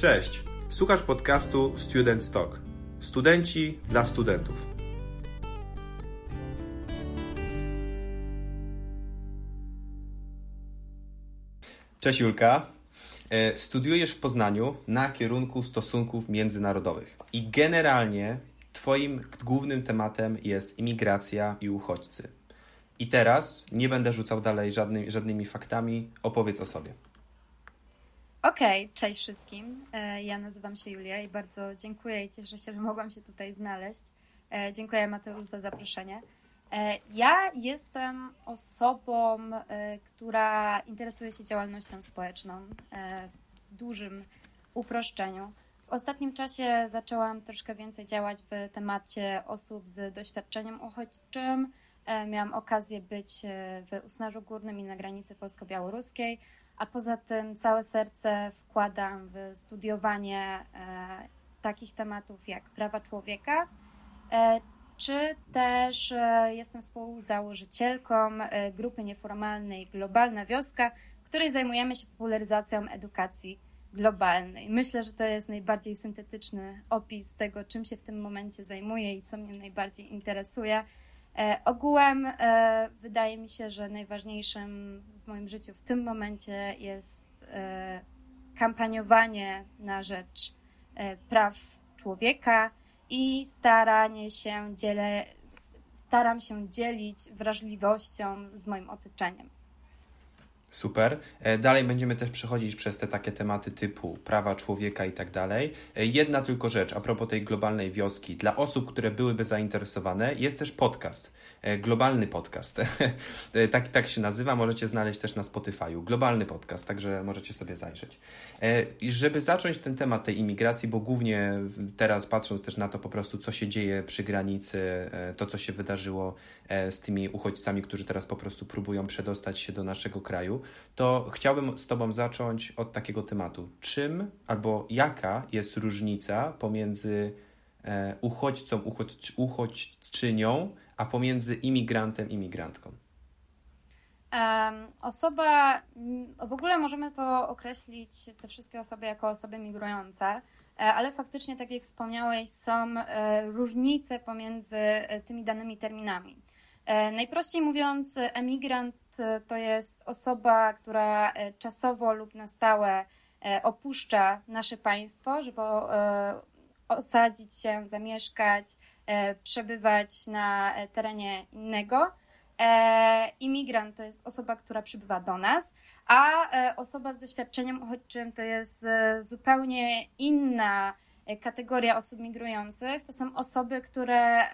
Cześć, słuchasz podcastu Student Talk. Studenci dla studentów. Cześć Julka. E, studiujesz w Poznaniu na kierunku stosunków międzynarodowych. I generalnie Twoim głównym tematem jest imigracja i uchodźcy. I teraz nie będę rzucał dalej żadny, żadnymi faktami. Opowiedz o sobie. Okej, okay, cześć wszystkim. E, ja nazywam się Julia i bardzo dziękuję i cieszę się, że mogłam się tutaj znaleźć. E, dziękuję Mateusz za zaproszenie. E, ja jestem osobą, która interesuje się działalnością społeczną w dużym uproszczeniu. W ostatnim czasie zaczęłam troszkę więcej działać w temacie osób z doświadczeniem uchodźczym. Miałam okazję być w Usnarzu Górnym i na granicy polsko-białoruskiej a poza tym całe serce wkładam w studiowanie e, takich tematów jak prawa człowieka, e, czy też e, jestem współzałożycielką grupy nieformalnej Globalna Wioska, której zajmujemy się popularyzacją edukacji globalnej. Myślę, że to jest najbardziej syntetyczny opis tego, czym się w tym momencie zajmuję i co mnie najbardziej interesuje. E, ogółem e, wydaje mi się, że najważniejszym w moim życiu w tym momencie jest e, kampaniowanie na rzecz praw człowieka i staranie się dzielę, staram się dzielić wrażliwością z moim otoczeniem. Super. E, dalej będziemy też przechodzić przez te takie tematy typu prawa człowieka i tak dalej. E, jedna tylko rzecz a propos tej globalnej wioski. Dla osób, które byłyby zainteresowane, jest też podcast. E, globalny podcast. tak, tak się nazywa, możecie znaleźć też na Spotify'u. Globalny podcast, także możecie sobie zajrzeć. I żeby zacząć ten temat tej imigracji, bo głównie teraz patrząc też na to po prostu, co się dzieje przy granicy, to co się wydarzyło z tymi uchodźcami, którzy teraz po prostu próbują przedostać się do naszego kraju, to chciałbym z Tobą zacząć od takiego tematu. Czym albo jaka jest różnica pomiędzy e, uchodźcą, uchodź, uchodźczynią, a pomiędzy imigrantem, imigrantką? Osoba, w ogóle możemy to określić, te wszystkie osoby jako osoby migrujące, e, ale faktycznie, tak jak wspomniałeś, są e, różnice pomiędzy tymi danymi terminami. E, najprościej mówiąc, emigrant e, to jest osoba, która e, czasowo lub na stałe opuszcza nasze państwo, żeby osadzić się, zamieszkać, przebywać na terenie innego. Imigrant to jest osoba, która przybywa do nas, a osoba z doświadczeniem uchodźczym to jest zupełnie inna kategoria osób migrujących. To są osoby, które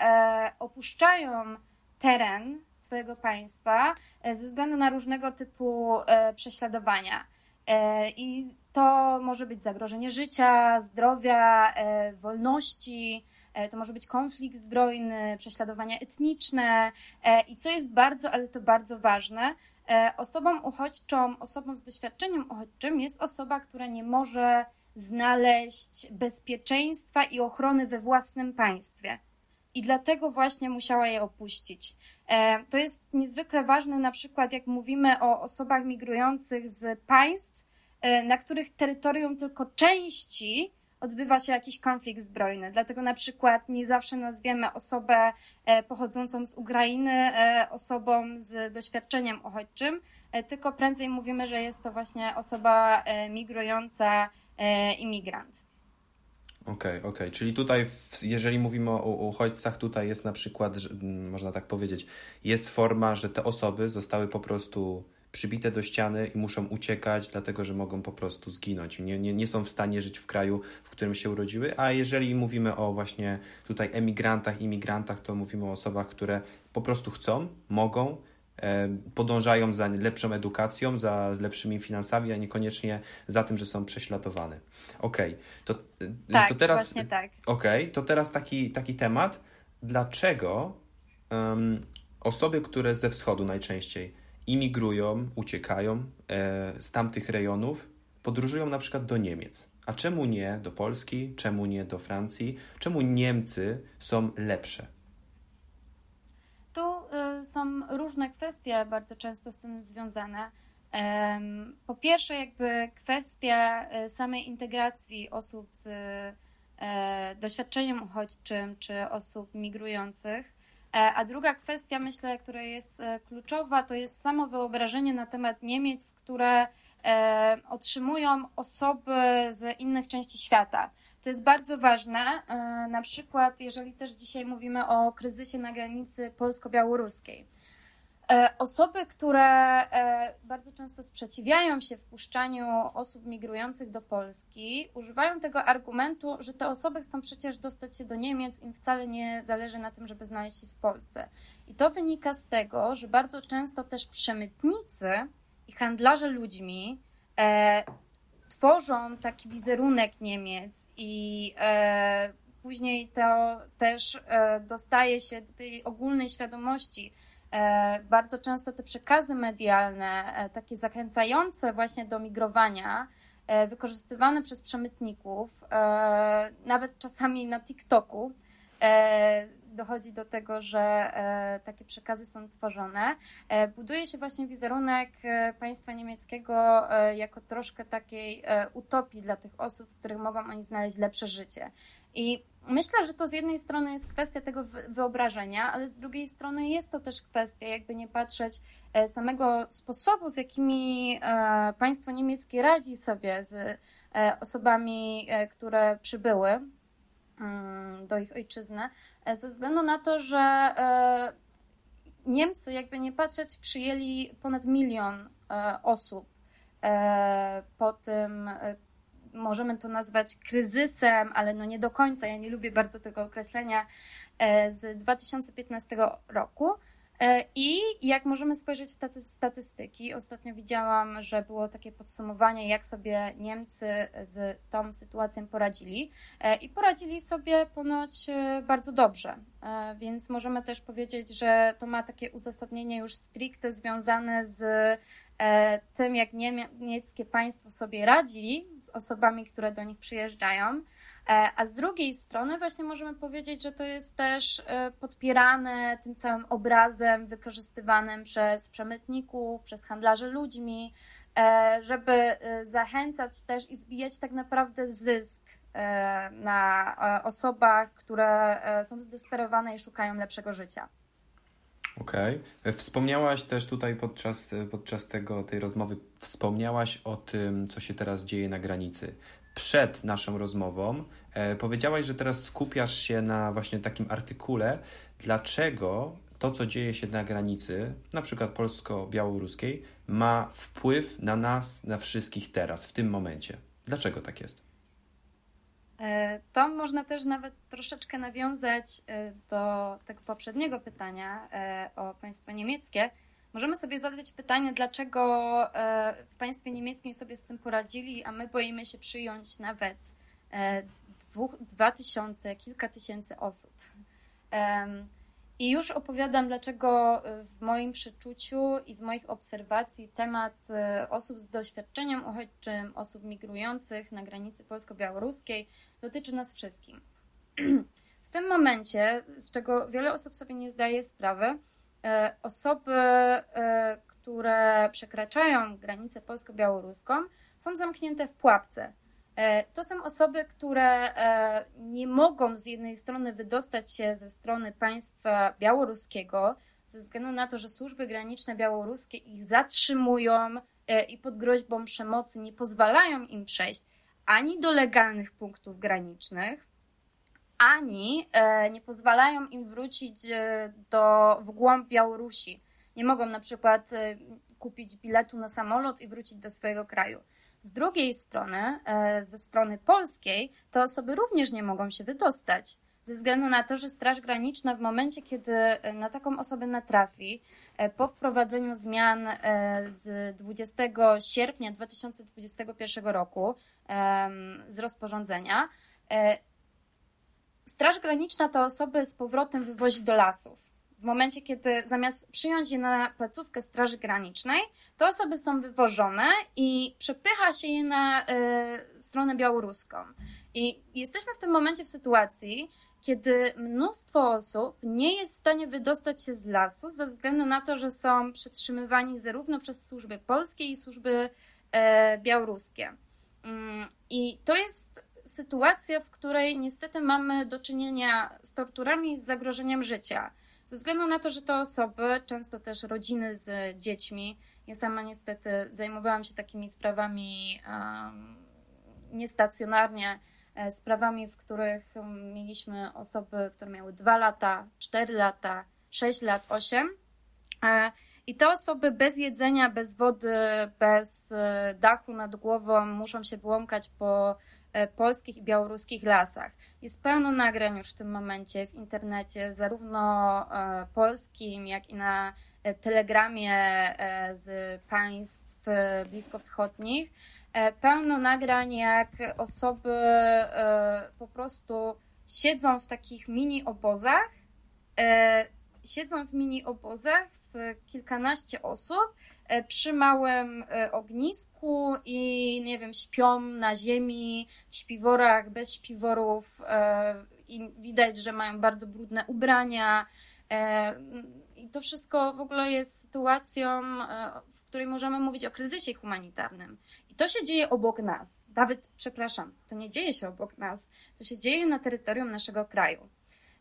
opuszczają teren swojego państwa e, ze względu na różnego typu e, prześladowania. E, I to może być zagrożenie życia, zdrowia, wolności, to może być konflikt zbrojny, prześladowania etniczne. I co jest bardzo, ale to bardzo ważne, osobą uchodźczą, osobą z doświadczeniem uchodźczym jest osoba, która nie może znaleźć bezpieczeństwa i ochrony we własnym państwie i dlatego właśnie musiała je opuścić. E, to jest niezwykle ważne, na przykład jak mówimy o osobach migrujących z państw, e, na których terytorium tylko części odbywa się jakiś konflikt zbrojny. Dlatego na przykład nie zawsze nazwiemy osobę e, pochodzącą z Ukrainy osobą z doświadczeniem uchodźczym, tylko prędzej mówimy, że jest to właśnie osoba migrująca, imigrant. Okej, okay, okej. Okay. Czyli tutaj, jeżeli mówimy o, uchodźcach, tutaj jest na przykład, że, można tak powiedzieć, jest forma, że te osoby zostały po prostu przybite do ściany i muszą uciekać, dlatego że mogą po prostu zginąć. Nie, nie, nie są w stanie żyć w kraju, w którym się urodziły. A jeżeli mówimy o właśnie tutaj emigrantach, imigrantach, to mówimy o osobach, które po prostu chcą, mogą, podążają za lepszą edukacją, za lepszymi finansami, a niekoniecznie za tym, że są prześladowane. Okej, okay. to, e, tak, to teraz. Właśnie tak. Okay. to teraz taki, taki temat. Dlaczego um, osoby, które ze wschodu najczęściej imigrują, uciekają e, z tamtych rejonów, podróżują na przykład do Niemiec? A czemu nie do Polski? Czemu nie do Francji? Czemu Niemcy są lepsze? Tu y, są różne kwestie bardzo często z tym związane. Po pierwsze, jakby kwestia samej integracji osób z doświadczeniem uchodźczym czy osób migrujących. A druga kwestia, myślę, która jest kluczowa, to jest samo wyobrażenie na temat Niemiec, które e, otrzymują osoby z innych części świata. To jest bardzo ważne. E, na przykład, jeżeli też dzisiaj mówimy o kryzysie na granicy polsko-białoruskiej. E, osoby, które e, bardzo często sprzeciwiają się wpuszczaniu osób migrujących do Polski, używają tego argumentu, że te osoby chcą przecież dostać się do Niemiec, im wcale nie zależy na tym, żeby znaleźć się w Polsce. I to wynika z tego, że bardzo często też przemytnicy i handlarze ludźmi tworzą taki wizerunek Niemiec i e, później to też e, dostaje się do tej ogólnej świadomości. E, bardzo często te przekazy medialne, e, takie zachęcające właśnie do migrowania, e, wykorzystywane przez przemytników, nawet czasami na TikToku, dochodzi do tego, że e, takie przekazy są tworzone. E, buduje się właśnie wizerunek e, państwa niemieckiego jako troszkę takiej utopii dla tych osób, w których mogą oni znaleźć lepsze życie. I myślę, że to z jednej strony jest kwestia tego wyobrażenia, ale z drugiej strony jest to też kwestia, jakby nie patrzeć, samego sposobu, z jakimi państwo niemieckie radzi sobie z osobami, które przybyły mm, do ich ojczyzny, ze względu na to, że e, Niemcy, jakby nie patrzeć, przyjęli ponad milion e, osób po tym, możemy to nazwać kryzysem, ale no nie do końca, ja nie lubię bardzo tego określenia, z 2015 roku. E, I jak możemy spojrzeć w te statystyki, ostatnio widziałam, że było takie podsumowanie, jak sobie Niemcy z tą sytuacją poradzili. E, I poradzili sobie ponoć e, bardzo dobrze. Więc możemy też powiedzieć, że to ma takie uzasadnienie już stricte związane z tym, jak niemieckie państwo sobie radzi z osobami, które do nich przyjeżdżają. E, a z drugiej strony właśnie możemy powiedzieć, że to jest też e, podpierane tym całym obrazem wykorzystywanym przez przemytników, przez handlarzy ludźmi, e, żeby zachęcać też i zbijać tak naprawdę zysk na osobach, które są zdesperowane i szukają lepszego życia. Okej. Okay. Wspomniałaś też tutaj podczas, podczas tego, tej rozmowy, wspomniałaś o tym, co się teraz dzieje na granicy przed naszą rozmową e, powiedziałaś, że teraz skupiasz się na właśnie takim artykule, dlaczego to, co dzieje się na granicy, na przykład polsko-białoruskiej, ma wpływ na nas, na wszystkich teraz, w tym momencie. Dlaczego tak jest? E, to można też nawet troszeczkę nawiązać e, do tego poprzedniego pytania o państwo niemieckie, Możemy sobie zadać pytanie, dlaczego e, w państwie niemieckim sobie z tym poradzili, a my boimy się przyjąć nawet e, dwóch, dwa tysiące, kilka tysięcy osób. I już opowiadam, dlaczego w moim przeczuciu i z moich obserwacji temat e, osób z doświadczeniem uchodźczym, osób migrujących na granicy polsko-białoruskiej dotyczy nas wszystkich. W tym momencie, z czego wiele osób sobie nie zdaje sprawy, E, osoby, e, które przekraczają granicę polsko-białoruską, są zamknięte w pułapce. E, to są osoby, które nie mogą z jednej strony wydostać się ze strony państwa białoruskiego, ze względu na to, że służby graniczne białoruskie ich zatrzymują i pod groźbą przemocy nie pozwalają im przejść ani do legalnych punktów granicznych, ani e, nie pozwalają im wrócić e, do, w głąb Białorusi. Nie mogą na przykład e, kupić biletu na samolot i wrócić do swojego kraju. Z drugiej strony, ze strony polskiej, te osoby również nie mogą się wydostać, ze względu na to, że Straż Graniczna w momencie, kiedy na taką osobę natrafi, po wprowadzeniu zmian z 20 sierpnia 2021 roku z rozporządzenia, Straż Graniczna te osoby z powrotem wywozi do lasów. W momencie, kiedy zamiast przyjąć je na placówkę Straży Granicznej, te osoby są wywożone i przepycha się je na y, stronę białoruską. I jesteśmy w tym momencie w sytuacji, kiedy mnóstwo osób nie jest w stanie wydostać się z lasu ze względu na to, że są przetrzymywani zarówno przez służby polskie i służby e, białoruskie. Mm, I to jest sytuacja, w której niestety mamy do czynienia z torturami i z zagrożeniem życia. Ze względu na to, że to osoby, często też rodziny z dziećmi, ja sama niestety zajmowałam się takimi sprawami um, niestacjonarnie, e, sprawami, w których mieliśmy osoby, które miały 2 lata, 4 lata, 6 lat, 8. E, I te osoby bez jedzenia, bez wody, bez e, dachu nad głową muszą się błąkać po polskich i białoruskich lasach. Jest pełno nagrań już w tym momencie w internecie, zarówno polskim, jak i na telegramie z państw bliskowschodnich, E, pełno nagrań, jak osoby e, po prostu siedzą w takich mini obozach, e, siedzą w mini obozach w kilkanaście osób przy małym ognisku i nie wiem, śpią na ziemi, w śpiworach, bez śpiworów i widać, że mają bardzo brudne ubrania. I to wszystko w ogóle jest sytuacją, w której możemy mówić o kryzysie humanitarnym to się dzieje obok nas. Nawet, przepraszam, to nie dzieje się obok nas, to się dzieje na terytorium naszego kraju.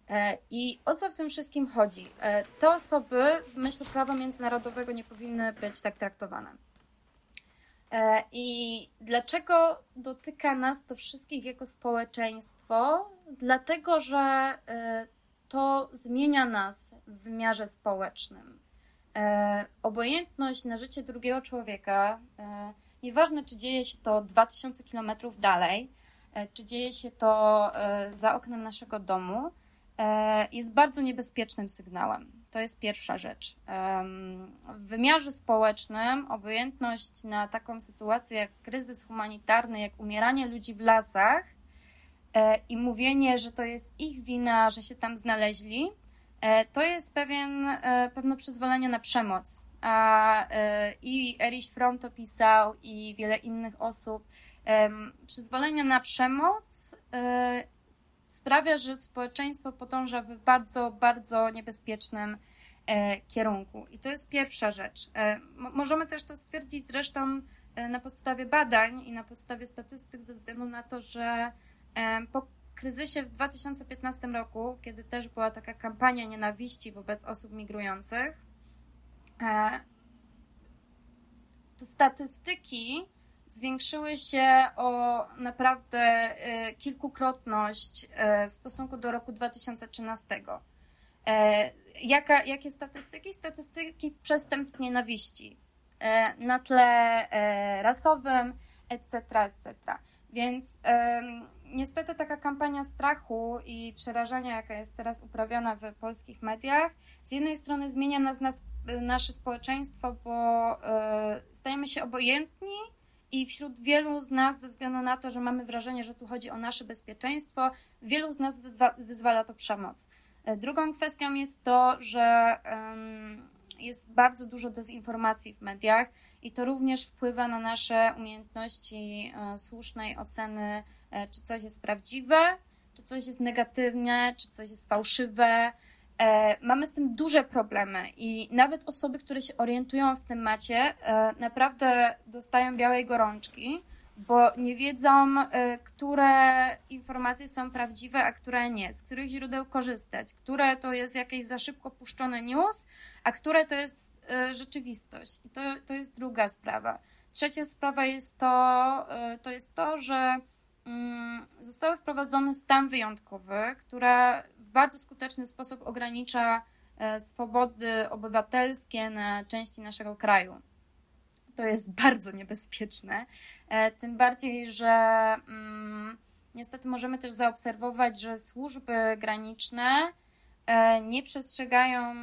E, I o co w tym wszystkim chodzi? E, te osoby w myśl prawa międzynarodowego nie powinny być tak traktowane. E, I dlaczego dotyka nas to wszystkich jako społeczeństwo? Dlatego, że to zmienia nas w wymiarze społecznym. Obojętność na życie drugiego człowieka Nieważne, czy dzieje się to 2000 kilometrów dalej, czy dzieje się to za oknem naszego domu, jest bardzo niebezpiecznym sygnałem. To jest pierwsza rzecz. W wymiarze społecznym obojętność na taką sytuację jak kryzys humanitarny, jak umieranie ludzi w lasach i mówienie, że to jest ich wina, że się tam znaleźli, E, to jest pewien, e, pewne przyzwolenie na przemoc. A e, i Erich Fromm to pisał, i wiele innych osób. Przyzwolenie na przemoc sprawia, że społeczeństwo podąża w bardzo, bardzo niebezpiecznym kierunku. I to jest pierwsza rzecz. Możemy też to stwierdzić zresztą na podstawie badań i na podstawie statystyk, ze względu na to, że po kryzysie w 2015 roku, kiedy też była taka kampania nienawiści wobec osób migrujących, e, te statystyki zwiększyły się o naprawdę e, kilkukrotność e, w stosunku do roku 2013. Jaka, jakie statystyki? Statystyki przestępstw nienawiści na tle rasowym, etc., etc. Więc niestety taka kampania strachu i przerażenia, jaka jest teraz uprawiana w polskich mediach, z jednej strony zmienia nas, nas nasze społeczeństwo, bo e, stajemy się obojętni i wśród wielu z nas, ze względu na to, że mamy wrażenie, że tu chodzi o nasze bezpieczeństwo, wielu z nas wyzwala to przemoc. E, drugą kwestią jest to, że jest bardzo dużo dezinformacji w mediach i to również wpływa na nasze umiejętności e, słusznej oceny E, czy coś jest prawdziwe, czy coś jest negatywne, czy coś jest fałszywe. E, mamy z tym duże problemy i nawet osoby, które się orientują w temacie, e, naprawdę dostają białej gorączki, bo nie wiedzą, które informacje są prawdziwe, a które nie, z których źródeł korzystać, które to jest jakieś za szybko puszczone news, a które to jest rzeczywistość. I to, to jest druga sprawa. Trzecia sprawa jest to, to jest to, że Mm, zostały wprowadzony stan wyjątkowy, który w bardzo skuteczny sposób ogranicza e, swobody obywatelskie na części naszego kraju. To jest bardzo niebezpieczne. E, tym bardziej, że mm, niestety możemy też zaobserwować, że służby graniczne e, nie przestrzegają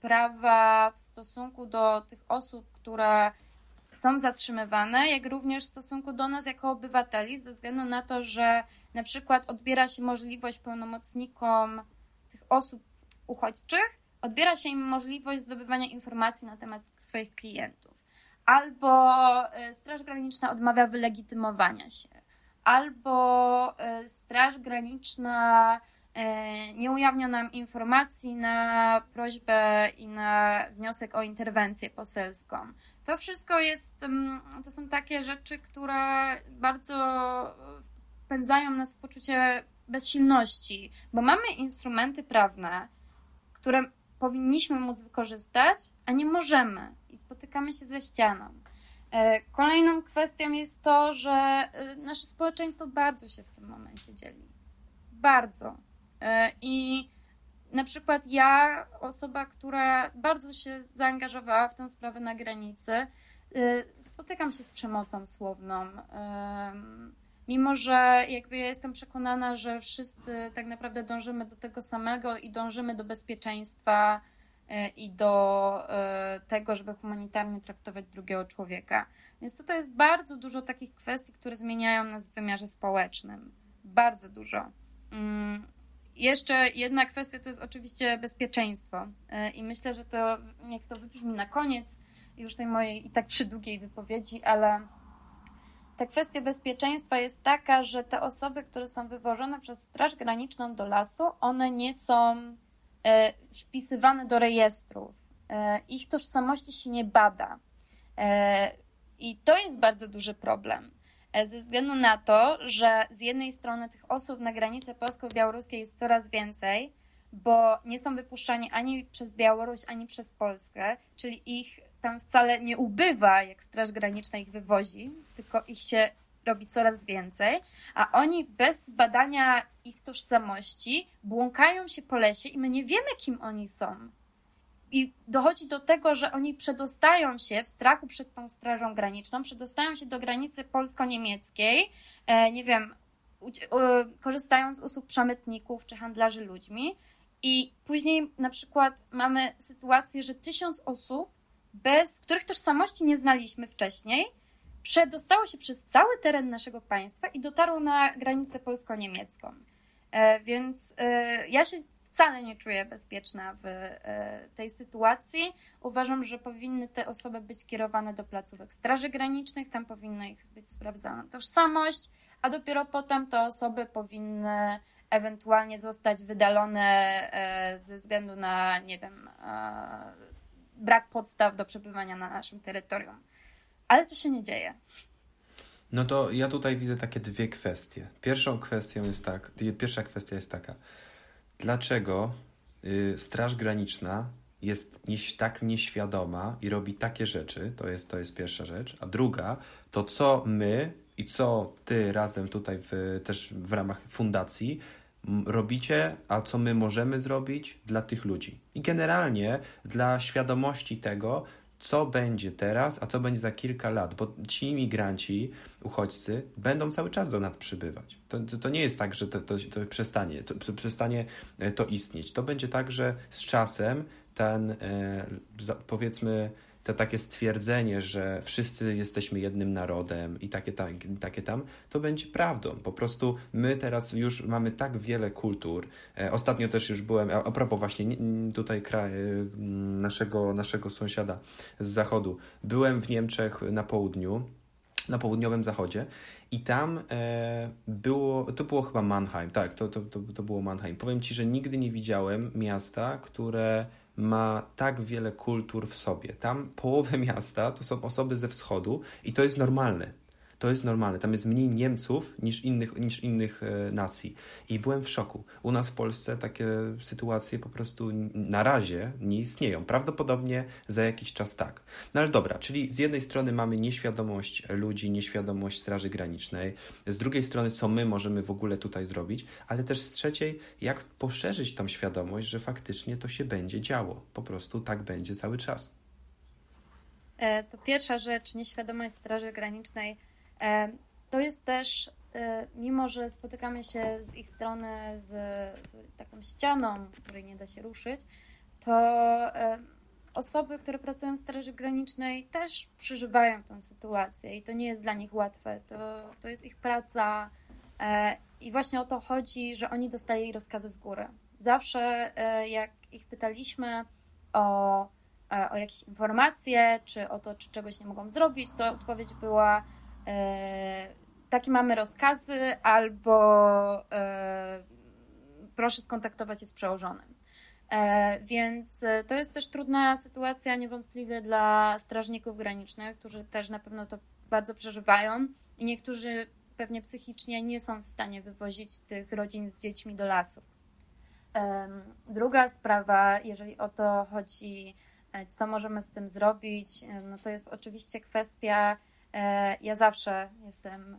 prawa w stosunku do tych osób, które są zatrzymywane, jak również w stosunku do nas jako obywateli, ze względu na to, że na przykład odbiera się możliwość pełnomocnikom tych osób uchodźczych, odbiera się im możliwość zdobywania informacji na temat swoich klientów. Albo e, Straż Graniczna odmawia wylegitymowania się, albo e, Straż Graniczna nie ujawnia nam informacji na prośbę i na wniosek o interwencję poselską. To wszystko jest, mm, to są takie rzeczy, które bardzo wpędzają nas w poczucie bezsilności, bo mamy instrumenty prawne, które powinniśmy móc wykorzystać, a nie możemy i spotykamy się ze ścianą. E, kolejną kwestią jest to, że e, nasze społeczeństwo bardzo się w tym momencie dzieli. Bardzo. E, I na przykład ja, osoba, która bardzo się zaangażowała w tę sprawę na granicy, spotykam się z przemocą słowną. Mimo, że jakby ja jestem przekonana, że wszyscy tak naprawdę dążymy do tego samego i dążymy do bezpieczeństwa e, i do e, tego, żeby humanitarnie traktować drugiego człowieka. Więc tutaj jest bardzo dużo takich kwestii, które zmieniają nas w wymiarze społecznym. Bardzo dużo. Mm, jeszcze jedna kwestia to jest oczywiście bezpieczeństwo. E, I myślę, że to niech to wybrzmi na koniec już tej mojej i tak przydługiej wypowiedzi, ale ta kwestia bezpieczeństwa jest taka, że te osoby, które są wywożone przez Straż Graniczną do lasu, one nie są e, wpisywane do rejestrów. E, ich tożsamości się nie bada. E, I to jest bardzo duży problem. Ze względu na to, że z jednej strony tych osób na granicy polsko-białoruskiej jest coraz więcej, bo nie są wypuszczani ani przez Białoruś, ani przez Polskę, czyli ich tam wcale nie ubywa, jak Straż Graniczna ich wywozi, tylko ich się robi coraz więcej, a oni bez zbadania ich tożsamości błąkają się po lesie i my nie wiemy, kim oni są. I dochodzi do tego, że oni przedostają się w strachu przed tą Strażą Graniczną, przedostają się do granicy polsko-niemieckiej, e, nie wiem, korzystają z usług przemytników czy handlarzy ludźmi. I później na przykład mamy sytuację, że tysiąc osób bez których tożsamości nie znaliśmy wcześniej, przedostało się przez cały teren naszego państwa i dotarło na granicę polsko-niemiecką. E, więc e, ja się wcale nie czuję bezpieczna w e, tej sytuacji. Uważam, że powinny te osoby być kierowane do placówek Straży Granicznych, tam powinna ich być sprawdzana tożsamość, a dopiero potem te osoby powinny ewentualnie zostać wydalone ze względu na, nie wiem, brak podstaw do przebywania na naszym terytorium. Ale to się nie dzieje. No to ja tutaj widzę takie dwie kwestie. Pierwszą kwestią jest tak, pierwsza kwestia jest taka. Dlaczego y, Straż Graniczna jest nieś, tak nieświadoma i robi takie rzeczy? To jest, to jest pierwsza rzecz. A druga, to co my i co ty razem tutaj w, też w ramach fundacji robicie, a co my możemy zrobić dla tych ludzi. I generalnie dla świadomości tego, co będzie teraz, a co będzie za kilka lat, bo ci imigranci, uchodźcy będą cały czas do nas przybywać. To, to, to nie jest tak, że to, to, to przestanie, to, przestanie e, to istnieć. To będzie tak, że z czasem ten, e, powiedzmy, to takie stwierdzenie, że wszyscy jesteśmy jednym narodem i takie, tam, takie tam, to będzie prawdą. Po prostu my teraz już mamy tak wiele kultur. E, ostatnio też już byłem, a propos właśnie tutaj kraj, e, naszego, naszego sąsiada z zachodu, byłem w Niemczech na południu, na południowym zachodzie i tam e, było, to było chyba Mannheim, tak, to, to, to, to było Mannheim. Powiem Ci, że nigdy nie widziałem miasta, które ma tak wiele kultur w sobie. Tam połowę miasta to są osoby ze wschodu i to jest normalne. To jest normalne. Tam jest mniej Niemców niż innych, niż innych e, nacji. I byłem w szoku. U nas w Polsce takie sytuacje po prostu na razie nie istnieją. Prawdopodobnie za jakiś czas tak. No ale dobra, czyli z jednej strony mamy nieświadomość ludzi, nieświadomość Straży Granicznej, z drugiej strony, co my możemy w ogóle tutaj zrobić, ale też z trzeciej, jak poszerzyć tą świadomość, że faktycznie to się będzie działo. Po prostu tak będzie cały czas. E, to pierwsza rzecz, nieświadomość Straży Granicznej to jest też, e, mimo że spotykamy się z ich strony z taką ścianą, której nie da się ruszyć, to e, osoby, które pracują w Straży Granicznej też przeżywają tę sytuację i to nie jest dla nich łatwe. To, to jest ich praca i właśnie o to chodzi, że oni dostali rozkazy z góry. Zawsze jak ich pytaliśmy o, o jakieś informacje, czy o to, czy czegoś nie mogą zrobić, to odpowiedź była, E, takie mamy rozkazy, albo e, proszę skontaktować się z przełożonym. E, więc e, to jest też trudna sytuacja niewątpliwie dla strażników granicznych, którzy też na pewno to bardzo przeżywają i niektórzy pewnie psychicznie nie są w stanie wywozić tych rodzin z dziećmi do lasów. Druga sprawa, jeżeli o to chodzi, e, co możemy z tym zrobić, no to jest oczywiście kwestia, ja zawsze jestem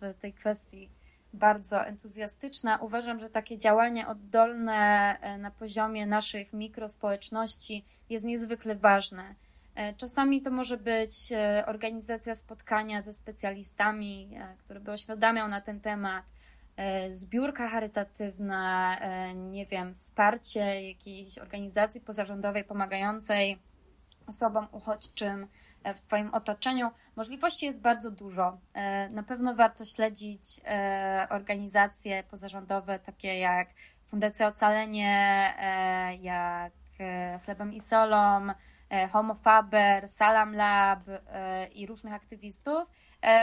w tej kwestii bardzo entuzjastyczna. Uważam, że takie działanie oddolne e, na poziomie naszych mikrospołeczności jest niezwykle ważne. E, czasami to może być e, organizacja spotkania ze specjalistami, który by oświadamiał na ten temat, zbiórka charytatywna, nie wiem, wsparcie jakiejś organizacji pozarządowej pomagającej osobom uchodźczym E, w Twoim otoczeniu. Możliwości jest bardzo dużo. E, na pewno warto śledzić e, organizacje pozarządowe, takie jak Fundacja Ocalenie, jak Chlebem i Solą, Homo Faber, Salam Lab i różnych aktywistów,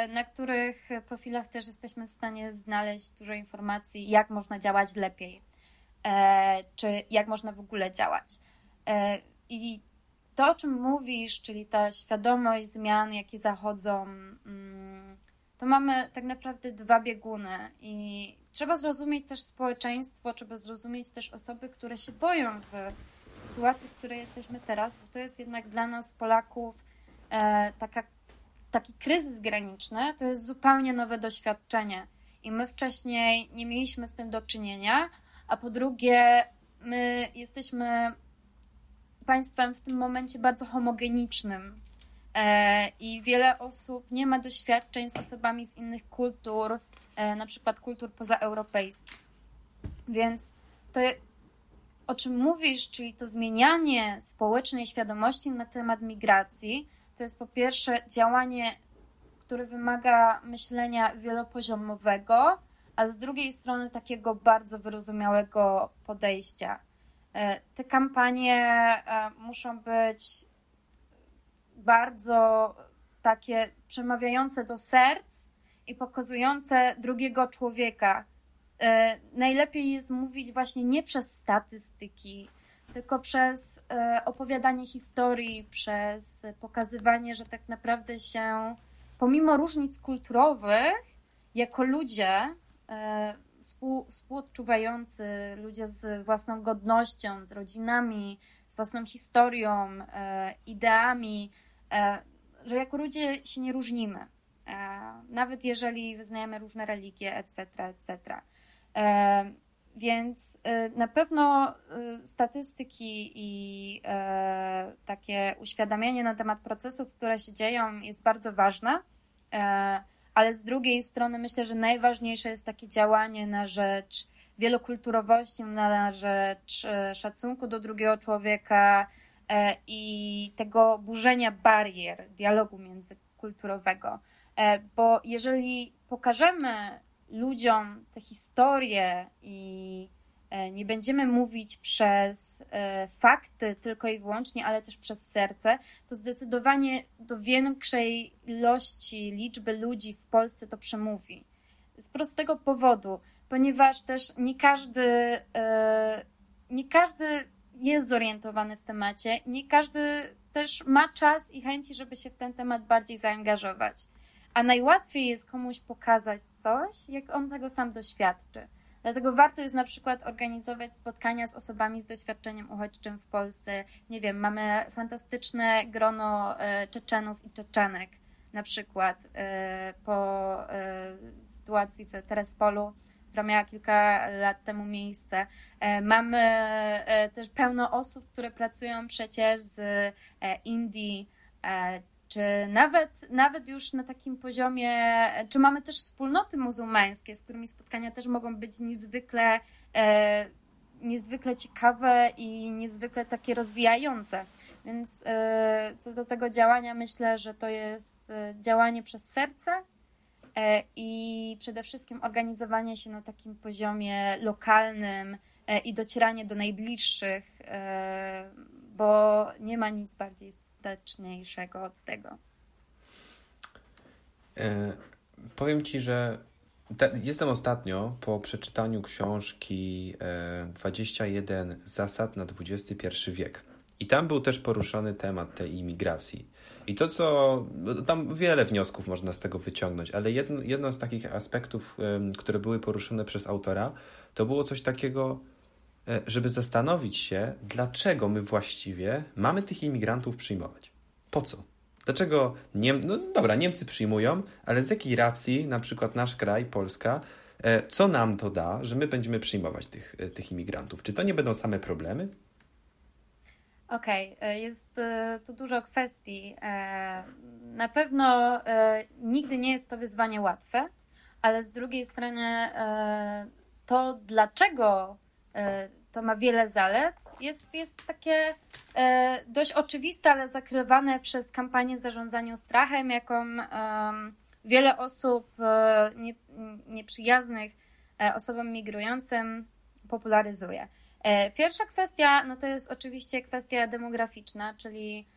na których profilach też jesteśmy w stanie znaleźć dużo informacji, jak można działać lepiej, czy jak można w ogóle działać. I to, o czym mówisz, czyli ta świadomość zmian, jakie zachodzą, mm, to mamy tak naprawdę dwa bieguny i trzeba zrozumieć też społeczeństwo, trzeba zrozumieć też osoby, które się boją w sytuacji, w której jesteśmy teraz, bo to jest jednak dla nas, Polaków, e, taka, taki kryzys graniczny, to jest zupełnie nowe doświadczenie. I my wcześniej nie mieliśmy z tym do czynienia, a po drugie, my jesteśmy państwem w tym momencie bardzo homogenicznym e, i wiele osób nie ma doświadczeń z osobami z innych kultur, e, na przykład kultur pozaeuropejskich. Więc to, o czym mówisz, czyli to zmienianie społecznej świadomości na temat migracji, to jest po pierwsze działanie, które wymaga myślenia wielopoziomowego, a z drugiej strony takiego bardzo wyrozumiałego podejścia. E, te kampanie e, muszą być bardzo takie przemawiające do serc i pokazujące drugiego człowieka. E, najlepiej jest mówić właśnie nie przez statystyki, tylko przez opowiadanie historii, przez pokazywanie, że tak naprawdę się, pomimo różnic kulturowych, jako ludzie współ, współodczuwający, ludzie z własną godnością, z rodzinami, z własną historią, e, ideami, e, że jako ludzie się nie różnimy. E, nawet jeżeli wyznajemy różne religie, etc., etc. Więc na pewno statystyki i takie uświadamianie na temat procesów, które się dzieją, jest bardzo ważne ale z drugiej strony myślę, że najważniejsze jest takie działanie na rzecz wielokulturowości, na rzecz e, szacunku do drugiego człowieka e, i tego burzenia barier dialogu międzykulturowego. E, bo jeżeli pokażemy ludziom te historie i nie będziemy mówić przez e, fakty tylko i wyłącznie, ale też przez serce, to zdecydowanie do większej ilości liczby ludzi w Polsce to przemówi. Z prostego powodu, ponieważ też nie każdy, e, nie każdy jest zorientowany w temacie, nie każdy też ma czas i chęci, żeby się w ten temat bardziej zaangażować. A najłatwiej jest komuś pokazać coś, jak on tego sam doświadczy. Dlatego warto jest na przykład organizować spotkania z osobami z doświadczeniem uchodźczym w Polsce. Nie wiem, mamy fantastyczne grono e, Czeczenów i Czeczenek, na przykład e, po e, sytuacji w Terespolu, która miała kilka lat temu miejsce. Mamy też pełno osób, które pracują przecież z Indii, czy nawet, nawet już na takim poziomie, czy mamy też wspólnoty muzułmańskie, z którymi spotkania też mogą być niezwykle, e, niezwykle ciekawe i niezwykle takie rozwijające. Więc e, co do tego działania, myślę, że to jest e, działanie przez serce e, i przede wszystkim organizowanie się na takim poziomie lokalnym e, i docieranie do najbliższych, e, bo nie ma nic bardziej skuteczniejszego od tego. E, powiem Ci, że jestem ostatnio po przeczytaniu książki 21 e, zasad na XXI wiek. I tam był też poruszony temat tej imigracji. I to, co. No, tam wiele wniosków można z tego wyciągnąć, ale jedno, jedno z takich aspektów, które były poruszone przez autora, to było coś takiego, żeby zastanowić się, dlaczego my właściwie mamy tych imigrantów przyjmować. Po co? Dlaczego Niem no dobra, Niemcy przyjmują, ale z jakiej racji na przykład nasz kraj, Polska, e, co nam to da, że my będziemy przyjmować tych, e, tych imigrantów? Czy to nie będą same problemy? Okej, okay. jest tu dużo kwestii. Na pewno nigdy nie jest to wyzwanie łatwe, ale z drugiej strony to, dlaczego e, to ma wiele zalet, jest, jest takie e, dość oczywiste, ale zakrywane przez kampanię zarządzania strachem, jaką wiele osób e, nie, nieprzyjaznych osobom migrującym popularyzuje. Pierwsza kwestia, no to jest oczywiście kwestia demograficzna, czyli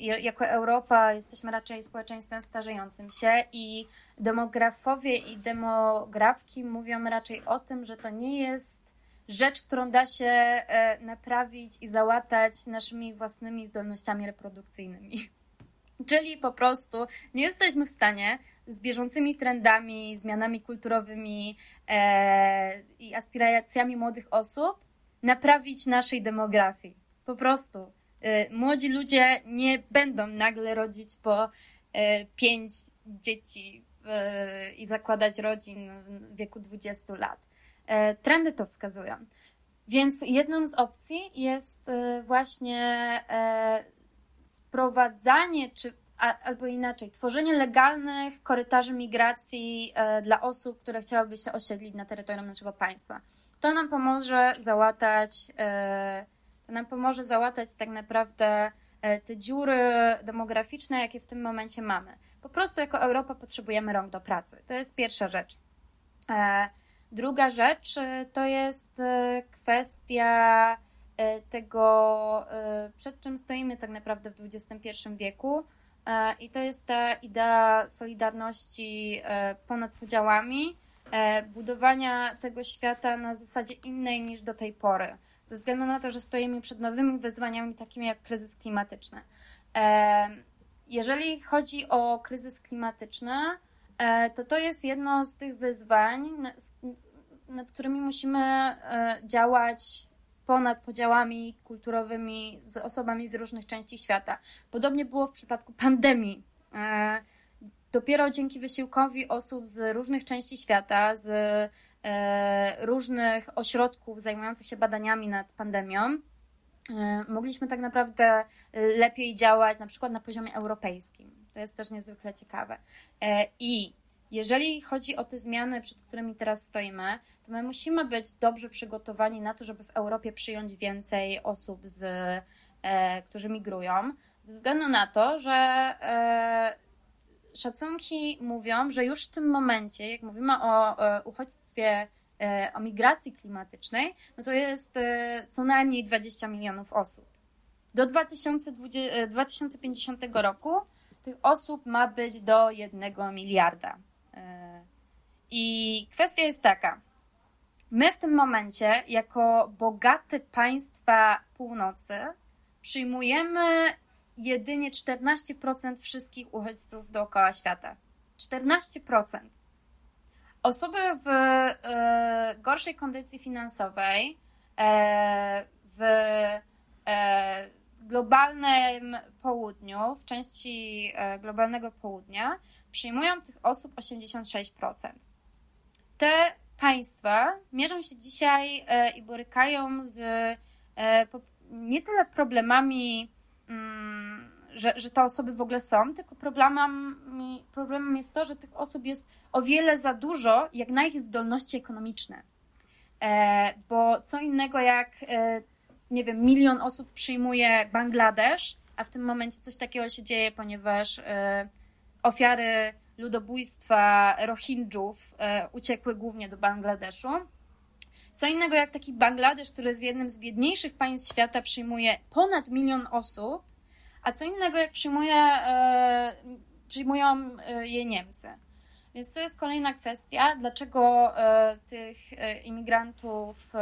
jako Europa jesteśmy raczej społeczeństwem starzejącym się i demografowie i demografki mówią raczej o tym, że to nie jest rzecz, którą da się e, naprawić i załatać naszymi własnymi zdolnościami reprodukcyjnymi. Czyli po prostu nie jesteśmy w stanie z bieżącymi trendami, zmianami kulturowymi e, i aspiracjami młodych osób naprawić naszej demografii. Po prostu. E, młodzi ludzie nie będą nagle rodzić po pięć dzieci i zakładać rodzin w wieku 20 lat. E, trendy to wskazują. Więc jedną z opcji jest e, właśnie e, sprowadzanie, czy albo inaczej, tworzenie legalnych korytarzy migracji dla osób, które chciałyby się osiedlić na terytorium naszego państwa. To nam pomoże załatać, to nam pomoże załatać tak naprawdę te dziury demograficzne, jakie w tym momencie mamy. Po prostu jako Europa potrzebujemy rąk do pracy. To jest pierwsza rzecz. E, druga rzecz e, to jest e, kwestia tego, przed czym stoimy tak naprawdę w XXI wieku. I to jest ta idea solidarności ponad podziałami, budowania tego świata na zasadzie innej niż do tej pory, ze względu na to, że stoimy przed nowymi wyzwaniami, takimi jak kryzys klimatyczny. Jeżeli chodzi o kryzys klimatyczny, e, to to jest jedno z tych wyzwań, nad którymi musimy e, działać ponad podziałami kulturowymi z osobami z różnych części świata. Podobnie było w przypadku pandemii. E, dopiero dzięki wysiłkowi osób z różnych części świata, z różnych ośrodków zajmujących się badaniami nad pandemią, mogliśmy tak naprawdę e, lepiej działać na przykład na poziomie europejskim. To jest też niezwykle ciekawe. E, I jeżeli chodzi o te zmiany, przed którymi teraz stoimy, to my musimy być dobrze przygotowani na to, żeby w Europie przyjąć więcej osób, z, którzy migrują, ze względu na to, że szacunki mówią, że już w tym momencie, jak mówimy o uchodźstwie E, o migracji klimatycznej, no to jest e, co najmniej 20 milionów osób. Do 2020, 2050 e, roku tych osób ma być do 1 miliarda. I kwestia jest taka. My w tym momencie, jako bogate państwa północy, przyjmujemy jedynie 14% wszystkich uchodźców dookoła świata. 14%. Osoby w e, gorszej kondycji finansowej, e, w e, globalnym południu, w części globalnego południa, przyjmują tych osób 86%. Te państwa mierzą się dzisiaj i borykają z nie tyle problemami mm, że, że te osoby w ogóle są, tylko problemem, problemem jest to, że tych osób jest o wiele za dużo, jak na ich zdolności ekonomiczne. E, bo co innego jak, e, nie wiem, milion osób przyjmuje Bangladesz, a w tym momencie coś takiego się dzieje, ponieważ e, ofiary ludobójstwa Rohingjów e, uciekły głównie do Bangladeszu. Co innego jak taki Bangladesz, który jest jednym z biedniejszych państw świata, przyjmuje ponad milion osób, a co innego, jak przyjmuje, przyjmują e, je Niemcy. Więc to jest kolejna kwestia, dlaczego e, tych e, imigrantów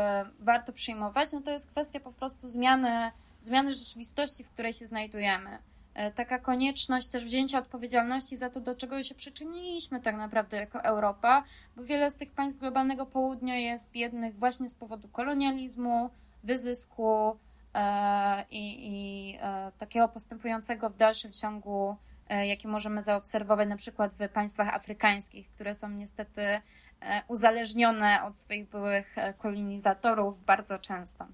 warto przyjmować. No to jest kwestia po prostu zmiany, zmiany rzeczywistości, w której się znajdujemy. Taka konieczność też wzięcia odpowiedzialności za to, do czego się przyczyniliśmy tak naprawdę jako Europa, bo wiele z tych państw globalnego południa jest biednych właśnie z powodu kolonializmu, wyzysku i, i e, takiego postępującego w dalszym ciągu, jakie możemy zaobserwować na przykład w państwach afrykańskich, które są niestety uzależnione od swoich byłych kolonizatorów bardzo często.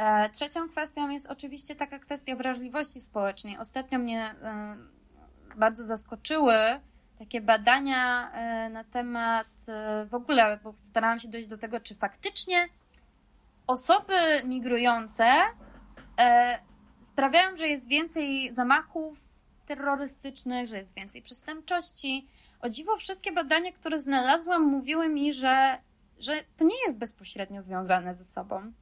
E, trzecią kwestią jest oczywiście taka kwestia wrażliwości społecznej. Ostatnio mnie e, bardzo zaskoczyły takie badania e, na temat w ogóle, bo starałam się dojść do tego, czy faktycznie osoby migrujące sprawiają, że jest więcej zamachów terrorystycznych, że jest więcej przestępczości. O dziwo, wszystkie badania, które znalazłam, mówiły mi, że, że to nie jest bezpośrednio związane ze sobą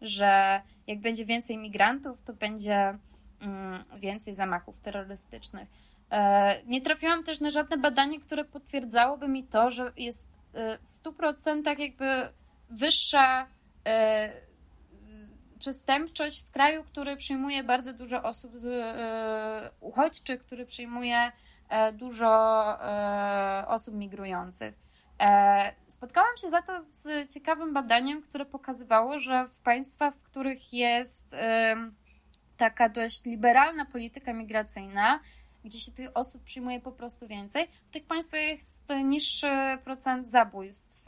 że jak będzie więcej migrantów, to będzie mm, więcej zamachów terrorystycznych. E, nie trafiłam też na żadne badanie, które potwierdzałoby mi to, że jest e, w 100% jakby wyższa e, przestępczość w kraju, który przyjmuje bardzo dużo osób uchodźczych, który przyjmuje dużo osób migrujących. E, spotkałam się za to z ciekawym badaniem, które pokazywało, że w państwach, w których jest taka dość liberalna polityka migracyjna, gdzie się tych osób przyjmuje po prostu więcej, w tych państwach jest niższy procent zabójstw e,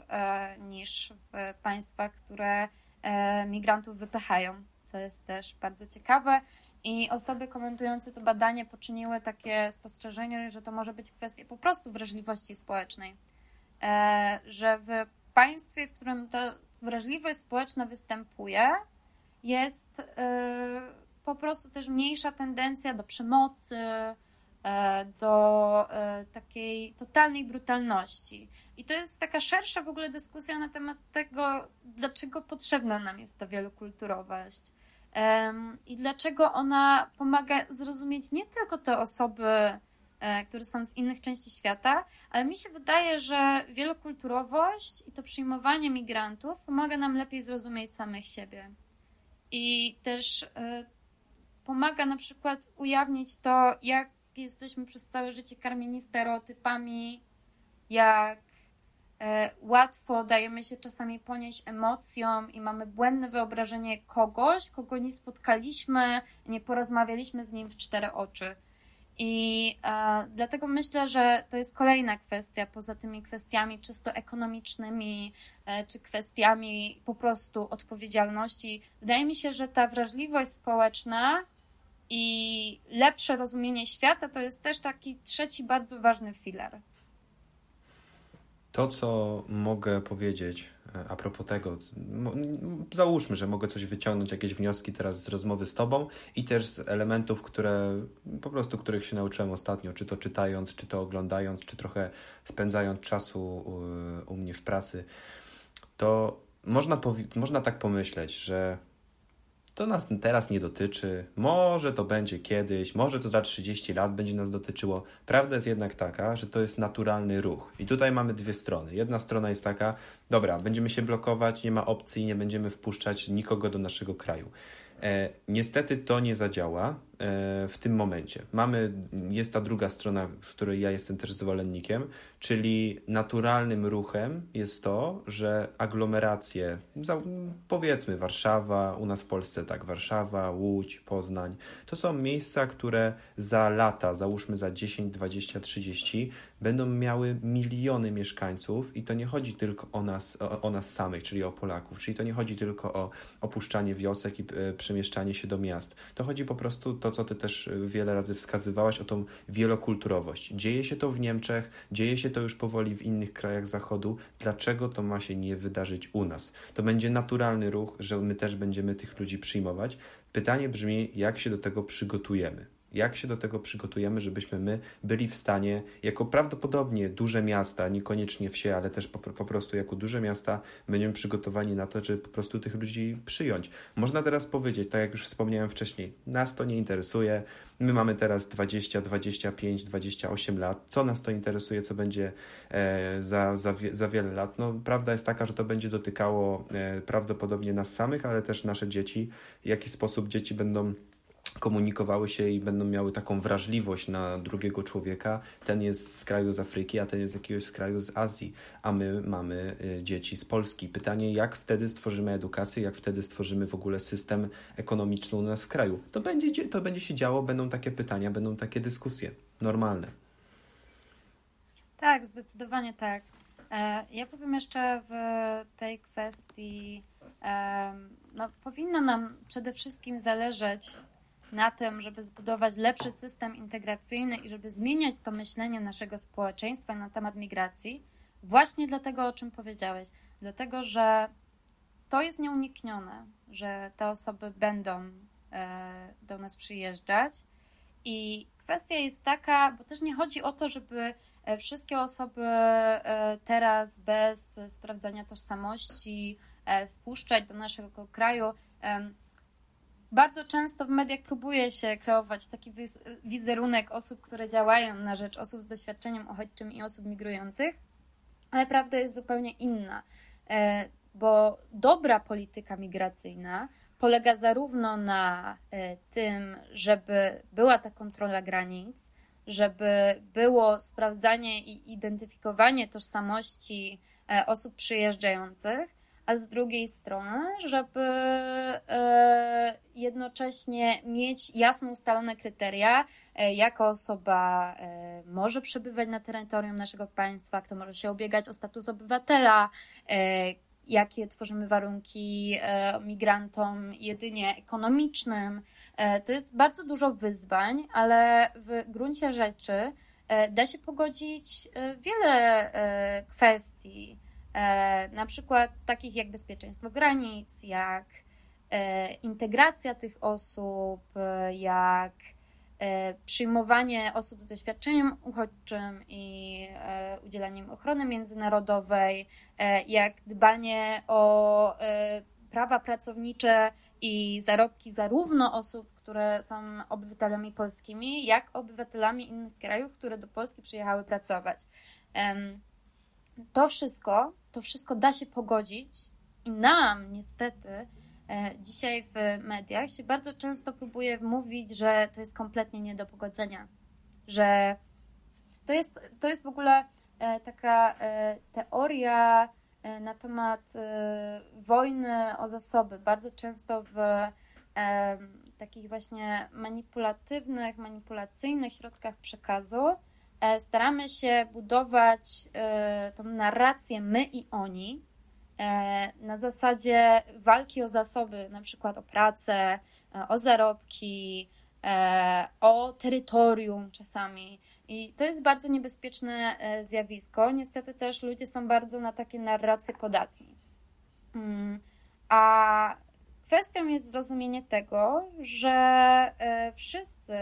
niż w państwach, które e, migrantów wypychają, co jest też bardzo ciekawe. I osoby komentujące to badanie poczyniły takie spostrzeżenie, że to może być kwestia po prostu wrażliwości społecznej E, że w państwie, w którym ta wrażliwość społeczna występuje, jest e, po prostu też mniejsza tendencja do przemocy, e, do takiej totalnej brutalności. I to jest taka szersza w ogóle dyskusja na temat tego, dlaczego potrzebna nam jest ta wielokulturowość. I dlaczego ona pomaga zrozumieć nie tylko te osoby, E, które są z innych części świata, ale mi się wydaje, że wielokulturowość i to przyjmowanie migrantów pomaga nam lepiej zrozumieć samych siebie. I też e, pomaga na przykład ujawnić to, jak jesteśmy przez całe życie karmieni stereotypami, jak łatwo dajemy się czasami ponieść emocjom i mamy błędne wyobrażenie kogoś, kogo nie spotkaliśmy, nie porozmawialiśmy z nim w cztery oczy. I e, dlatego myślę, że to jest kolejna kwestia, poza tymi kwestiami czysto ekonomicznymi, e, czy kwestiami po prostu odpowiedzialności. Wydaje mi się, że ta wrażliwość społeczna i lepsze rozumienie świata to jest też taki trzeci bardzo ważny filar. To, co mogę powiedzieć e, a propos tego, załóżmy, że mogę coś wyciągnąć, jakieś wnioski teraz z rozmowy z Tobą i też z elementów, które po prostu, których się nauczyłem ostatnio, czy to czytając, czy to oglądając, czy trochę spędzając czasu u, u mnie w pracy, to można, można tak pomyśleć, że to nas teraz nie dotyczy, może to będzie kiedyś, może to za 30 lat będzie nas dotyczyło. Prawda jest jednak taka, że to jest naturalny ruch. I tutaj mamy dwie strony. Jedna strona jest taka, dobra, będziemy się blokować, nie ma opcji, nie będziemy wpuszczać nikogo do naszego kraju. E, niestety to nie zadziała w tym momencie. Mamy, jest ta druga strona, której ja jestem też zwolennikiem, czyli naturalnym ruchem jest to, że aglomeracje, powiedzmy Warszawa, u nas w Polsce tak, Warszawa, Łódź, Poznań, to są miejsca, które za lata, załóżmy za 10, 20, 30, będą miały miliony mieszkańców i to nie chodzi tylko o nas, o, o nas samych, czyli o Polaków, czyli to nie chodzi tylko o opuszczanie wiosek i y, przemieszczanie się do miast. To chodzi po prostu to, co ty też wiele razy wskazywałaś, o tą wielokulturowość. Dzieje się to w Niemczech, dzieje się to już powoli w innych krajach Zachodu. Dlaczego to ma się nie wydarzyć u nas? To będzie naturalny ruch, że my też będziemy tych ludzi przyjmować. Pytanie brzmi, jak się do tego przygotujemy? Jak się do tego przygotujemy, żebyśmy my byli w stanie, jako prawdopodobnie duże miasta, niekoniecznie wsie, ale też po, po prostu jako duże miasta, będziemy przygotowani na to, żeby po prostu tych ludzi przyjąć. Można teraz powiedzieć, tak jak już wspomniałem wcześniej, nas to nie interesuje. My mamy teraz 20, 25, 28 lat. Co nas to interesuje, co będzie e, za, za, za wiele lat? No, prawda jest taka, że to będzie dotykało e, prawdopodobnie nas samych, ale też nasze dzieci. W jaki sposób dzieci będą komunikowały się i będą miały taką wrażliwość na drugiego człowieka. Ten jest z kraju z Afryki, a ten jest z jakiegoś kraju z Azji, a my mamy y, dzieci z Polski. Pytanie, jak wtedy stworzymy edukację, jak wtedy stworzymy w ogóle system ekonomiczny u nas w kraju. To będzie, to będzie się działo, będą takie pytania, będą takie dyskusje. Normalne. Tak, zdecydowanie tak. E, ja powiem jeszcze w tej kwestii, no, powinno nam przede wszystkim zależeć na tym, żeby zbudować lepszy system integracyjny i żeby zmieniać to myślenie naszego społeczeństwa na temat migracji, właśnie dlatego, o czym powiedziałeś. Dlatego, że to jest nieuniknione, że te osoby będą e, do nas przyjeżdżać. I kwestia jest taka, bo też nie chodzi o to, żeby e, wszystkie osoby e, teraz bez sprawdzania tożsamości wpuszczać do naszego kraju bardzo często w mediach próbuje się kreować taki wizerunek osób, które działają na rzecz osób z doświadczeniem uchodźczym i osób migrujących, ale prawda jest zupełnie inna, e, bo dobra polityka migracyjna polega zarówno na e, tym, żeby była ta kontrola granic, żeby było sprawdzanie i identyfikowanie tożsamości e, osób przyjeżdżających, a z drugiej strony, żeby e, jednocześnie mieć jasno ustalone kryteria, e, jaka osoba e, może przebywać na terytorium naszego państwa, kto może się ubiegać o status obywatela, jakie tworzymy warunki migrantom jedynie ekonomicznym. To jest bardzo dużo wyzwań, ale w gruncie rzeczy da się pogodzić wiele kwestii na przykład takich jak bezpieczeństwo granic, jak e, integracja tych osób, e, jak przyjmowanie osób z doświadczeniem uchodźczym i udzielaniem ochrony międzynarodowej, jak dbanie o prawa pracownicze i zarobki zarówno osób, które są obywatelami polskimi, jak obywatelami innych krajów, które do Polski przyjechały pracować. To wszystko, to wszystko da się pogodzić i nam niestety e, dzisiaj w mediach się bardzo często próbuje mówić, że to jest kompletnie nie do pogodzenia, że to jest, to jest w ogóle e, taka e, teoria na temat wojny o zasoby. Bardzo często w takich właśnie manipulatywnych, manipulacyjnych środkach przekazu staramy się budować e, tą narrację my i oni e, na zasadzie walki o zasoby, na przykład o pracę, o zarobki, o terytorium czasami. I to jest bardzo niebezpieczne zjawisko. Niestety też ludzie są bardzo na takie narracje podatni. Mm, a Kwestią jest zrozumienie tego, że e, wszyscy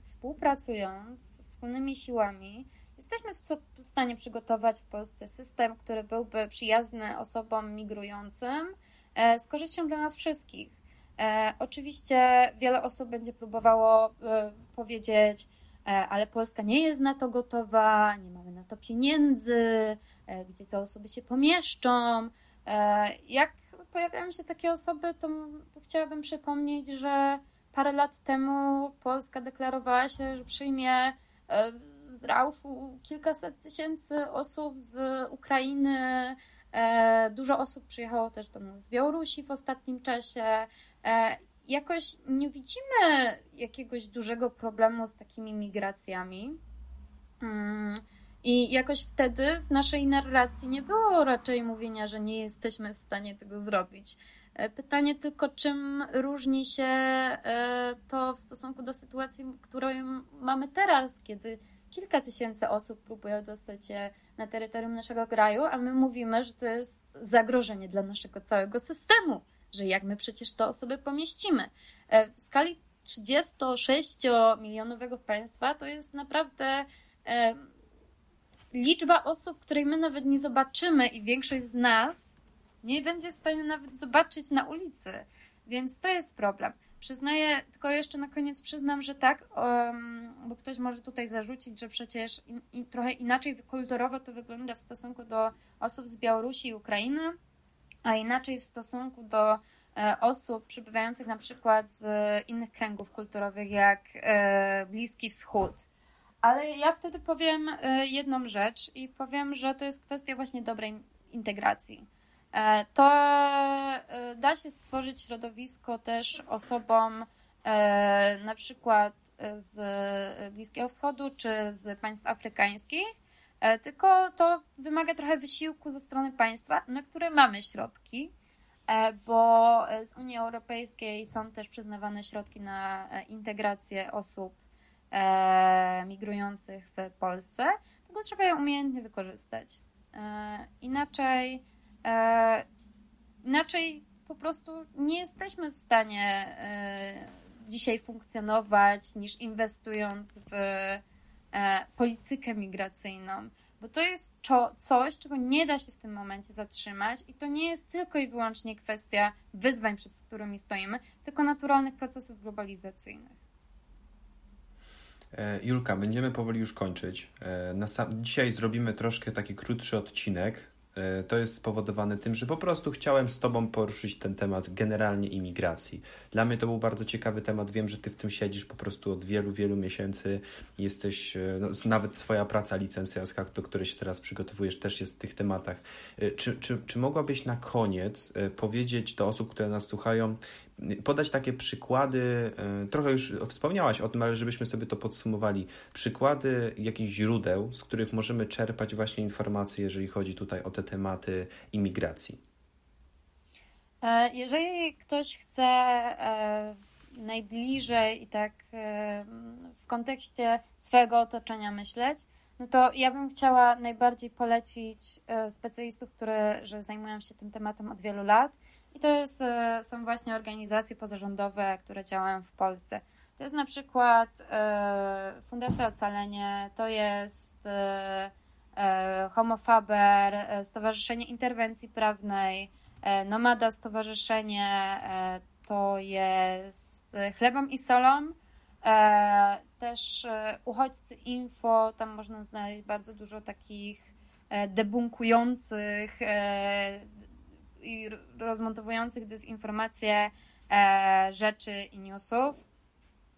współpracując wspólnymi siłami, jesteśmy w stanie przygotować w Polsce system, który byłby przyjazny osobom migrującym e, z korzyścią dla nas wszystkich. E, oczywiście wiele osób będzie próbowało powiedzieć, ale Polska nie jest na to gotowa, nie mamy na to pieniędzy, gdzie te osoby się pomieszczą. Jak pojawiają się takie osoby, to chciałabym przypomnieć, że parę lat temu Polska deklarowała się, że przyjmie e, z Rauszu kilkaset tysięcy osób z Ukrainy. E, dużo osób przyjechało też do nas z Białorusi w ostatnim czasie. E, jakoś nie widzimy jakiegoś dużego problemu z takimi migracjami. I jakoś wtedy w naszej narracji nie było raczej mówienia, że nie jesteśmy w stanie tego zrobić. E, pytanie tylko, czym różni się e, to w stosunku do sytuacji, którą mamy teraz, kiedy kilka tysięcy osób próbuje dostać się na terytorium naszego kraju, a my mówimy, że to jest zagrożenie dla naszego całego systemu, że jak my przecież te osoby pomieścimy. E, w skali 36-milionowego państwa to jest naprawdę liczba osób, której my nawet nie zobaczymy i większość z nas nie będzie w stanie nawet zobaczyć na ulicy. Więc to jest problem. Przyznaję, tylko jeszcze na koniec przyznam, że tak, um, bo ktoś może tutaj zarzucić, że przecież in, in, trochę inaczej kulturowo to wygląda w stosunku do osób z Białorusi i Ukrainy, a inaczej w stosunku do e, osób przybywających na przykład z innych kręgów kulturowych, jak e, Bliski Wschód. Ale ja wtedy powiem e, jedną rzecz i powiem, że to jest kwestia właśnie dobrej integracji. E, to e, da się stworzyć środowisko też osobom na przykład z Bliskiego Wschodu czy z państw afrykańskich, tylko to wymaga trochę wysiłku ze strony państwa, na które mamy środki, bo z Unii Europejskiej są też przyznawane środki na integrację osób migrujących w Polsce, tylko trzeba je umiejętnie wykorzystać. Inaczej E, inaczej po prostu nie jesteśmy w stanie e, dzisiaj funkcjonować, niż inwestując w e, politykę migracyjną. Bo to jest coś, czego nie da się w tym momencie zatrzymać, i to nie jest tylko i wyłącznie kwestia wyzwań, przed którymi stoimy, tylko naturalnych procesów globalizacyjnych. Julka, będziemy powoli już kończyć. Dzisiaj zrobimy troszkę taki krótszy odcinek, E, to jest spowodowane tym, że po prostu chciałem z Tobą poruszyć ten temat generalnie imigracji. Dla mnie to był bardzo ciekawy temat. Wiem, że Ty w tym siedzisz po prostu od wielu, wielu miesięcy. Jesteś, e, no, nawet Twoja praca licencjarska, do której się teraz przygotowujesz, też jest w tych tematach. E, czy, czy, czy mogłabyś na koniec powiedzieć do osób, które nas słuchają, podać takie przykłady, e, trochę już wspomniałaś o tym, ale żebyśmy sobie to podsumowali, przykłady jakichś źródeł, z których możemy czerpać właśnie informacje, jeżeli chodzi tutaj o te tematy imigracji. E, jeżeli ktoś chce e, najbliżej i tak w kontekście swojego otoczenia myśleć, no to ja bym chciała najbardziej polecić specjalistów, którzy zajmują się tym tematem od wielu lat i to jest, e, są właśnie organizacje pozarządowe, które działają w Polsce. To jest na przykład e, Fundacja Ocalenie, to jest e, Homofaber, Stowarzyszenie Interwencji Prawnej, Nomada Stowarzyszenie, to jest Chlebem i Solą, też Uchodźcy Info, tam można znaleźć bardzo dużo takich debunkujących i rozmontowujących dezinformacje e, rzeczy i newsów.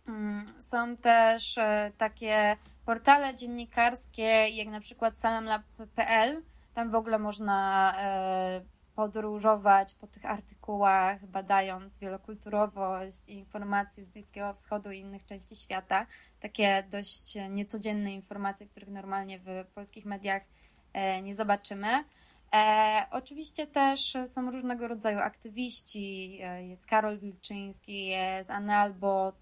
Mm, są też e, takie portale dziennikarskie, jak na przykład salamlab.pl. Tam w ogóle można e, podróżować po tych artykułach, badając wielokulturowość i informacje z Bliskiego Wschodu i innych części świata. Takie dość niecodzienne informacje, których normalnie w polskich mediach nie zobaczymy. E, oczywiście też są różnego rodzaju aktywiści. E, jest Karol Wilczyński, jest Analbot,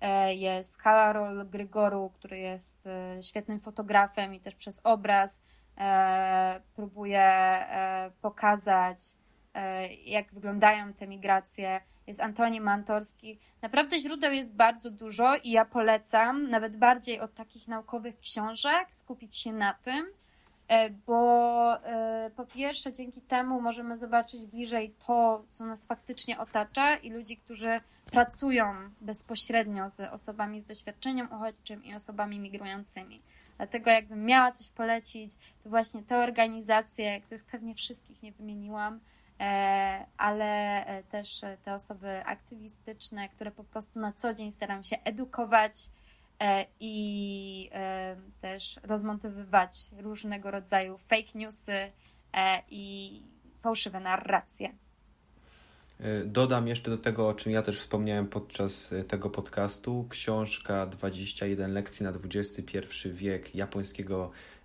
e, jest Karol Grygoru, który jest e, świetnym fotografem i też przez obraz próbuje pokazać, jak wyglądają te migracje. Jest Antoni Mantorski. Naprawdę źródeł jest bardzo dużo i ja polecam, nawet bardziej od takich naukowych książek, skupić się na tym bo e, po pierwsze dzięki temu możemy zobaczyć bliżej to, co nas faktycznie otacza i ludzi, którzy pracują bezpośrednio z osobami z doświadczeniem uchodźczym i osobami migrującymi. Dlatego jakbym miała coś polecić, to właśnie te organizacje, których pewnie wszystkich nie wymieniłam, e, ale też te osoby aktywistyczne, które po prostu na co dzień staram się edukować, E, i e, też rozmontowywać różnego rodzaju fake newsy e, i fałszywe narracje. Dodam jeszcze do tego, o czym ja też wspomniałem podczas tego podcastu, książka 21 lekcji na XXI wiek japońskiego e,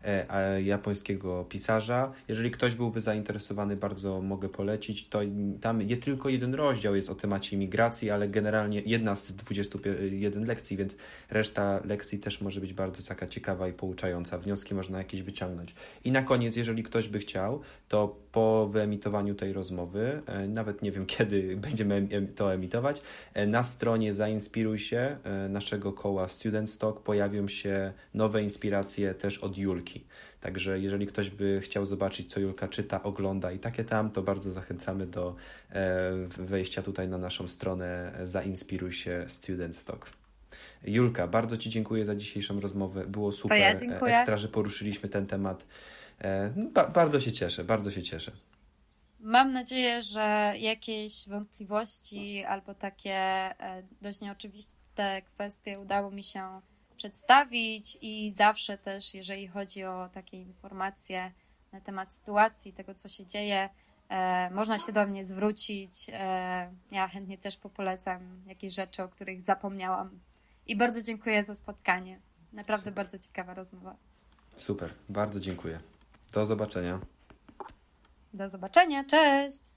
japońskiego pisarza. Jeżeli ktoś byłby zainteresowany, bardzo mogę polecić. To tam nie tylko jeden rozdział jest o temacie imigracji, ale generalnie jedna z 21 lekcji, więc reszta lekcji też może być bardzo taka ciekawa i pouczająca. Wnioski można jakieś wyciągnąć. I na koniec, jeżeli ktoś by chciał, to po wyemitowaniu tej rozmowy, e, nawet nie wiem kiedy będziemy to emitować, e, na stronie Zainspiruj się naszego koła Student Stock pojawią się nowe inspiracje też od Julki. Także jeżeli ktoś by chciał zobaczyć, co Julka czyta, ogląda i takie tam, to bardzo zachęcamy do e, wejścia tutaj na naszą stronę Zainspiruj się Student Stock. Julka, bardzo Ci dziękuję za dzisiejszą rozmowę. Było super. Ja Ekstra, że poruszyliśmy ten temat. E, no, ba bardzo się cieszę, bardzo się cieszę. Mam nadzieję, że jakieś wątpliwości albo takie e, dość nieoczywiste kwestie udało mi się przedstawić i zawsze też, jeżeli chodzi o takie informacje na temat sytuacji, tego co się dzieje, e, można się do mnie zwrócić. E, ja chętnie też popolecam jakieś rzeczy, o których zapomniałam. I bardzo dziękuję za spotkanie. Naprawdę Super. bardzo ciekawa rozmowa. Super, bardzo dziękuję. Do zobaczenia. Do zobaczenia, cześć!